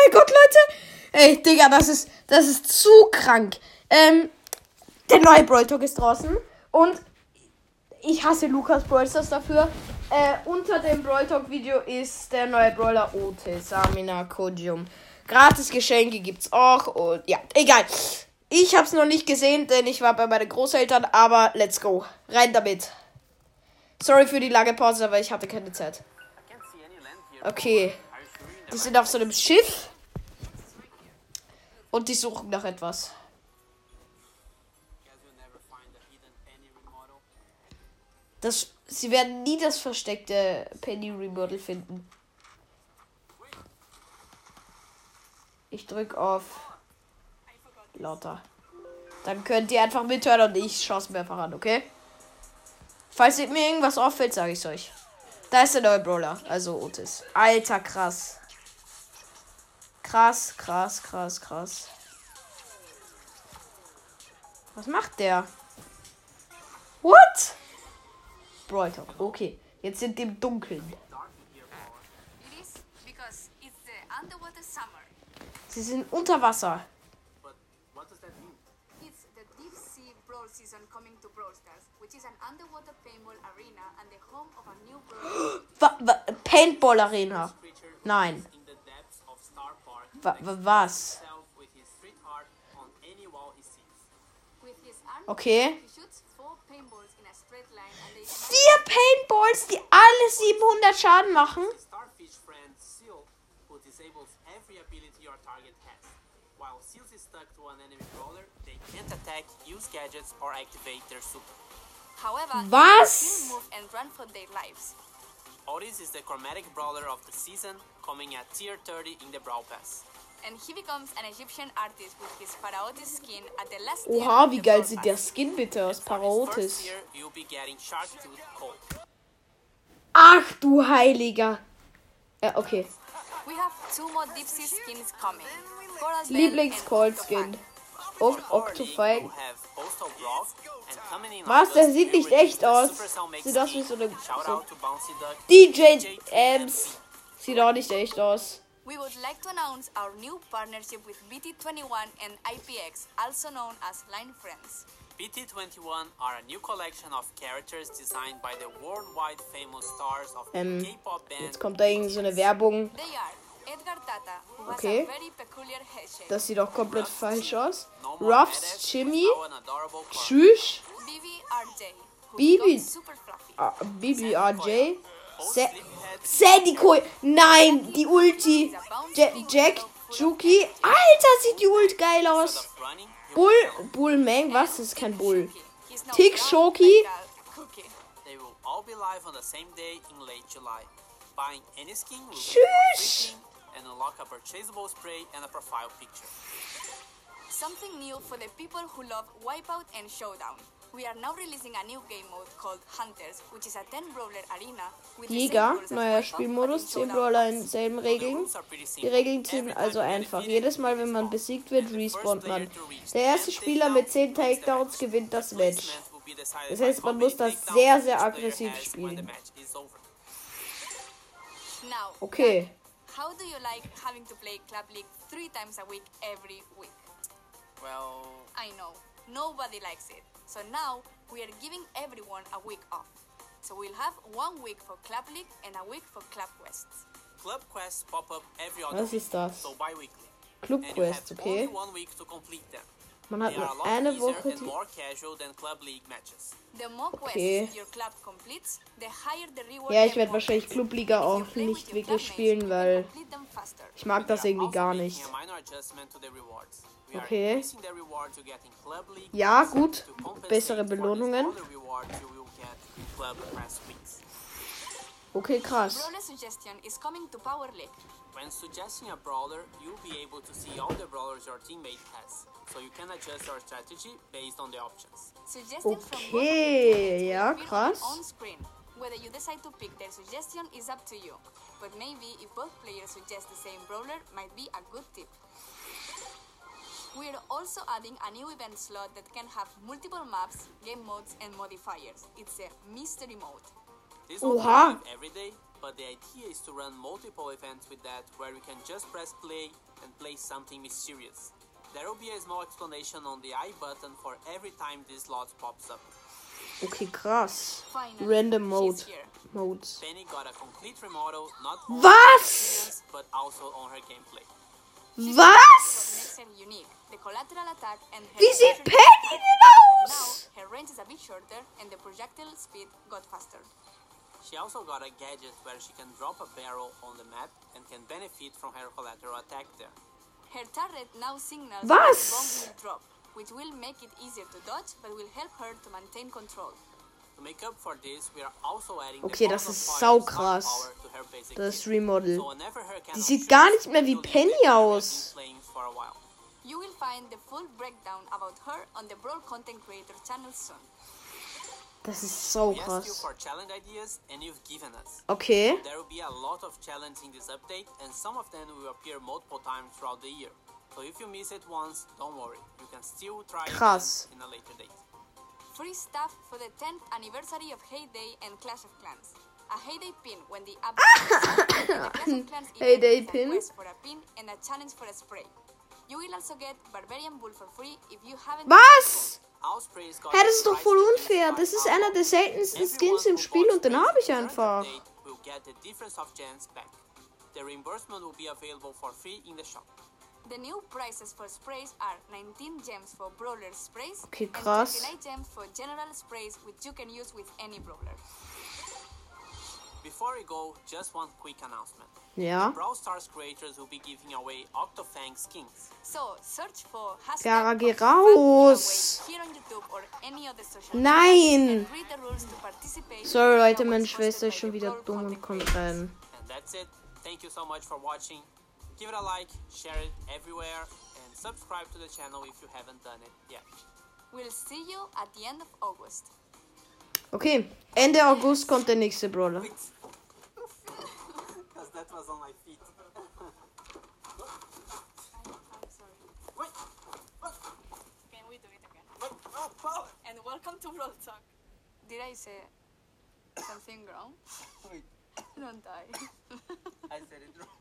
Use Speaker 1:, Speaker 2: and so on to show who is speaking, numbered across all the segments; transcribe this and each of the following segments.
Speaker 1: mein Gott, Leute. Ey, Digga, das ist, das ist zu krank. Ähm, der neue Brawl Talk ist draußen. Und ich hasse Lukas Brawlstars dafür. Äh, unter dem Brawl Talk Video ist der neue Brawler Otis, Amina Kodium. Gratis Geschenke gibt's auch. Und ja, egal. Ich hab's noch nicht gesehen, denn ich war bei meinen Großeltern, aber let's go. Rein damit. Sorry für die lange Pause, aber ich hatte keine Zeit. Okay. Die sind auf so einem Schiff. Und die suchen nach etwas. Das, sie werden nie das versteckte Penny Remodel finden. Ich drück auf lauter. Dann könnt ihr einfach mithören und ich schaue es mir einfach an, okay? Falls mir irgendwas auffällt, sage ich es euch. Da ist der neue Brawler, also Otis. Alter, krass. Krass, krass, krass, krass. Was macht der? What? Brawl. Okay, jetzt sind im Dunkeln. Sie sind unter Wasser.
Speaker 2: Paintball Arena.
Speaker 1: Nein.
Speaker 3: in the depths of Star Park
Speaker 1: Wa wa was? Okay. Vier Paintballs, die alle 700 Schaden machen. Was?
Speaker 3: Otis is the chromatic brawler of the season, coming at tier 30 in the Brawl Pass.
Speaker 2: And he becomes an Egyptian artist with his Paraotis skin at the last tier
Speaker 1: Oha, wie geil sieht der. Skin bitte aus. Parotis. Ach du Heiliger. Ja, okay.
Speaker 2: We have two more deep sea skins coming. Coral Bell
Speaker 1: Lieblings-Cold
Speaker 2: and
Speaker 1: Skin.
Speaker 2: Octofang.
Speaker 1: Ok
Speaker 3: Already,
Speaker 1: Octofang.
Speaker 3: you have Postal Brawl, and coming in
Speaker 1: Was? Der sieht nicht echt aus. Sieht aus wie so eine- so- DJ Ems. Sieht auch nicht echt aus.
Speaker 2: We would like to announce our new partnership with BT21 and IPX, also known as Line Friends.
Speaker 3: BT21 are a new collection of characters designed by the worldwide famous stars of
Speaker 1: Ähm,
Speaker 3: K-pop band.
Speaker 1: Jetzt kommt da irgend so eine Werbung.
Speaker 2: They are Edgar Tata, who has
Speaker 1: Okay.
Speaker 2: a very peculiar headshape.
Speaker 1: Das sieht auch komplett falsch aus.
Speaker 3: No
Speaker 1: Ruffs,
Speaker 3: badass,
Speaker 1: Jimmy,
Speaker 3: now an.
Speaker 1: Tschüss,
Speaker 2: Bibi RJ, who super fluffy.
Speaker 1: Ah, BBRJ,
Speaker 3: Both
Speaker 1: Sa
Speaker 3: sleepyheads
Speaker 1: Sandy Koi. Nein, die Ulti. Ja Jack, Juki. Alter, sieht die Ult geil aus. Bull, Bullmang, was? Das ist kein Bull. Tick Shoki. Tschüss.
Speaker 3: and unlock a purchasable spray and a profile picture.
Speaker 2: Something new for the people who love Wipeout and Showdown. We are now releasing a new game mode called Hunters, which is a 10 brawler arena with the same
Speaker 1: Jäger, neuer Spielmodus,
Speaker 2: but in
Speaker 1: 10
Speaker 2: Showdown
Speaker 1: Brawler in selben Regeln. Die
Speaker 3: simple.
Speaker 1: Regeln sind
Speaker 3: Every
Speaker 1: also einfach. Jedes Mal,
Speaker 3: you
Speaker 1: wenn man besiegt wird,
Speaker 3: And the first
Speaker 1: respawnt
Speaker 3: player
Speaker 1: man. Der erste
Speaker 3: 10
Speaker 1: Spieler mit
Speaker 3: takedowns
Speaker 1: 10
Speaker 3: wins the match.
Speaker 1: Takedowns gewinnt das Match. Das heißt, man muss das sehr, sehr aggressiv spielen. Okay.
Speaker 2: how do you like having to play Club League three times a week every week?
Speaker 3: Well,
Speaker 2: I know, nobody likes it. So now we are giving everyone a week off. So we'll have one week for Club League and a week for Club Quests.
Speaker 3: club quests pop up every other
Speaker 1: Was
Speaker 3: week,
Speaker 1: ist das?
Speaker 3: so bi-weekly.
Speaker 1: Club
Speaker 3: And you have
Speaker 1: Quest, okay.
Speaker 3: only one week to complete them.
Speaker 1: Man hat
Speaker 3: They are a
Speaker 1: nur
Speaker 3: lot
Speaker 1: eine
Speaker 3: easier
Speaker 1: Woche.
Speaker 3: and
Speaker 1: Die
Speaker 3: more casual than club league matches.
Speaker 2: The more quests
Speaker 1: Okay.
Speaker 2: your club completes, the higher the reward.
Speaker 1: ja, ich werde wahrscheinlich. Clubliga auch nicht wirklich spielen, weil ich mag das irgendwie
Speaker 3: also
Speaker 1: gar
Speaker 3: making
Speaker 1: nicht. Okay.
Speaker 3: increasing the reward to get in club league
Speaker 1: Ja, gut.
Speaker 3: to compensate
Speaker 1: Bessere Belohnungen.
Speaker 3: smaller rewards you will get in club press weeks.
Speaker 1: Okay, krass.
Speaker 3: When suggesting a brawler, you'll be able to see all the brawlers your teammate has, so you can adjust your strategy based on the options.
Speaker 1: Okay, ja, krass.
Speaker 2: On screen. Whether you decide to pick their suggestion is up to you. But maybe if both players suggest the same brawler might be a good tip. We're also adding a new event slot that can have multiple maps, game modes, and modifiers. It's a mystery mode.
Speaker 3: This won't be
Speaker 1: Oha.
Speaker 3: live every day, but the idea is to run multiple events with that where we can just press play and play something mysterious. There will be a small explanation on the I button for every time this slot pops up.
Speaker 1: Okay, krass.
Speaker 2: Finally,
Speaker 1: Random
Speaker 2: she's
Speaker 1: mode. Modes.
Speaker 3: Penny got a complete remodel, not only
Speaker 1: Was?
Speaker 3: on but also on her gameplay.
Speaker 2: What
Speaker 1: Was?
Speaker 2: Makes her unique, the collateral attack and her
Speaker 1: Wie sieht Penny
Speaker 2: attack.
Speaker 1: denn
Speaker 2: Now, her range is a bit shorter and the projectile speed got faster.
Speaker 3: She also got a gadget where she can drop a barrel on the map and can benefit from her collateral attack there.
Speaker 2: Her turret now signals
Speaker 1: Was?
Speaker 2: when the bomb will drop, which will make it easier to dodge but will help her to maintain control.
Speaker 3: To make up for this, we are also adding
Speaker 1: Okay,
Speaker 3: the
Speaker 1: das
Speaker 3: Balls of
Speaker 1: ist
Speaker 3: Fire
Speaker 1: saukrass.
Speaker 3: power to her basic
Speaker 1: Das
Speaker 3: kit.
Speaker 1: Remodel.
Speaker 3: So whenever her cannon
Speaker 1: sieht
Speaker 3: shoots,
Speaker 1: gar nicht mehr wie Penny
Speaker 3: detect that we have
Speaker 1: aus.
Speaker 2: You will find the full breakdown about her on the Brawl Content Creator channel soon.
Speaker 1: This is so
Speaker 3: We asked you for challenge ideas and you've given us.
Speaker 1: Okay.
Speaker 3: There will be a lot of challenges in this update and some of them will appear multiple times throughout the year. So if you miss it once, don't worry. You can still try
Speaker 1: Krass.
Speaker 3: again in a later date.
Speaker 2: Free stuff for the 10th anniversary of Heyday and Clash of Clans. A Heyday pin when the update is the Clash of Clans event
Speaker 1: Heyday pin?
Speaker 2: quest for a pin and a challenge for a spray. You will also get Barbarian Bull for free if you haven't
Speaker 1: Was? Hä, das ist doch voll unfair. Das ist einer der seltensten Skins im Spiel und den habe ich
Speaker 3: in the
Speaker 1: einfach.
Speaker 3: the reimbursement will be available for free in the shop.
Speaker 2: The new prices for sprays are 19 gems for brawler sprays
Speaker 1: Okay,
Speaker 2: and
Speaker 1: krass.
Speaker 2: 29 gems for general sprays which you can use with any brawler.
Speaker 3: Before we go, just one quick announcement.
Speaker 1: Ja.
Speaker 3: Brawl Stars creators will be giving away Octofang skins.
Speaker 2: So, search for hashtag
Speaker 1: Gara, geh raus.
Speaker 2: giveaway here on YouTube or any other social
Speaker 1: Nein.
Speaker 2: media and read the rules to participate
Speaker 1: Sorry
Speaker 2: in
Speaker 1: Leute, meine Schwester ist
Speaker 2: by
Speaker 1: schon wieder dumm und
Speaker 2: Content
Speaker 1: kommt rein.
Speaker 3: And that's it. Thank you so much for watching. Give it a like, share it everywhere, and subscribe to the channel if you haven't done it yet.
Speaker 2: We'll see you at the end of August.
Speaker 1: Okay, Ende August kommt der nächste Brawler.
Speaker 3: Because that was on my feet.
Speaker 2: I'm sorry.
Speaker 3: Wait.
Speaker 2: Can we do it again?
Speaker 3: What?
Speaker 2: And welcome to Brawl Talk. Did I say something wrong?
Speaker 3: Wait,
Speaker 2: Don't die.
Speaker 3: I said it wrong.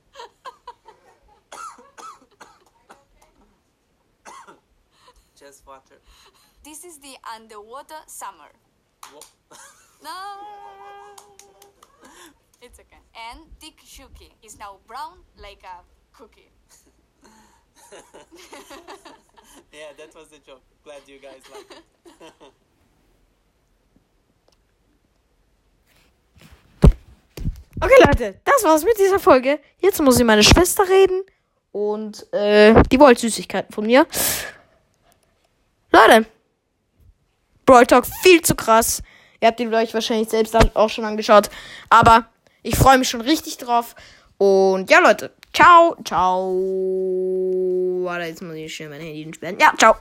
Speaker 3: Just water.
Speaker 2: This is the underwater summer. No. It's okay. And Dick Shuki is now brown like a cookie.
Speaker 3: yeah, that was the joke. Glad you guys liked it.
Speaker 1: Okay Leute, das war's mit dieser Folge. Jetzt muss ich meine Schwester reden. Und äh, die wollte Süßigkeiten von mir. Leute. Brawl Talk viel zu krass. Ihr habt ihn euch wahrscheinlich selbst auch schon angeschaut. Aber ich freue mich schon richtig drauf. Und ja, Leute. Ciao. Ciao. Warte, jetzt muss ich schnell mein Handy entsperren. Ja, ciao.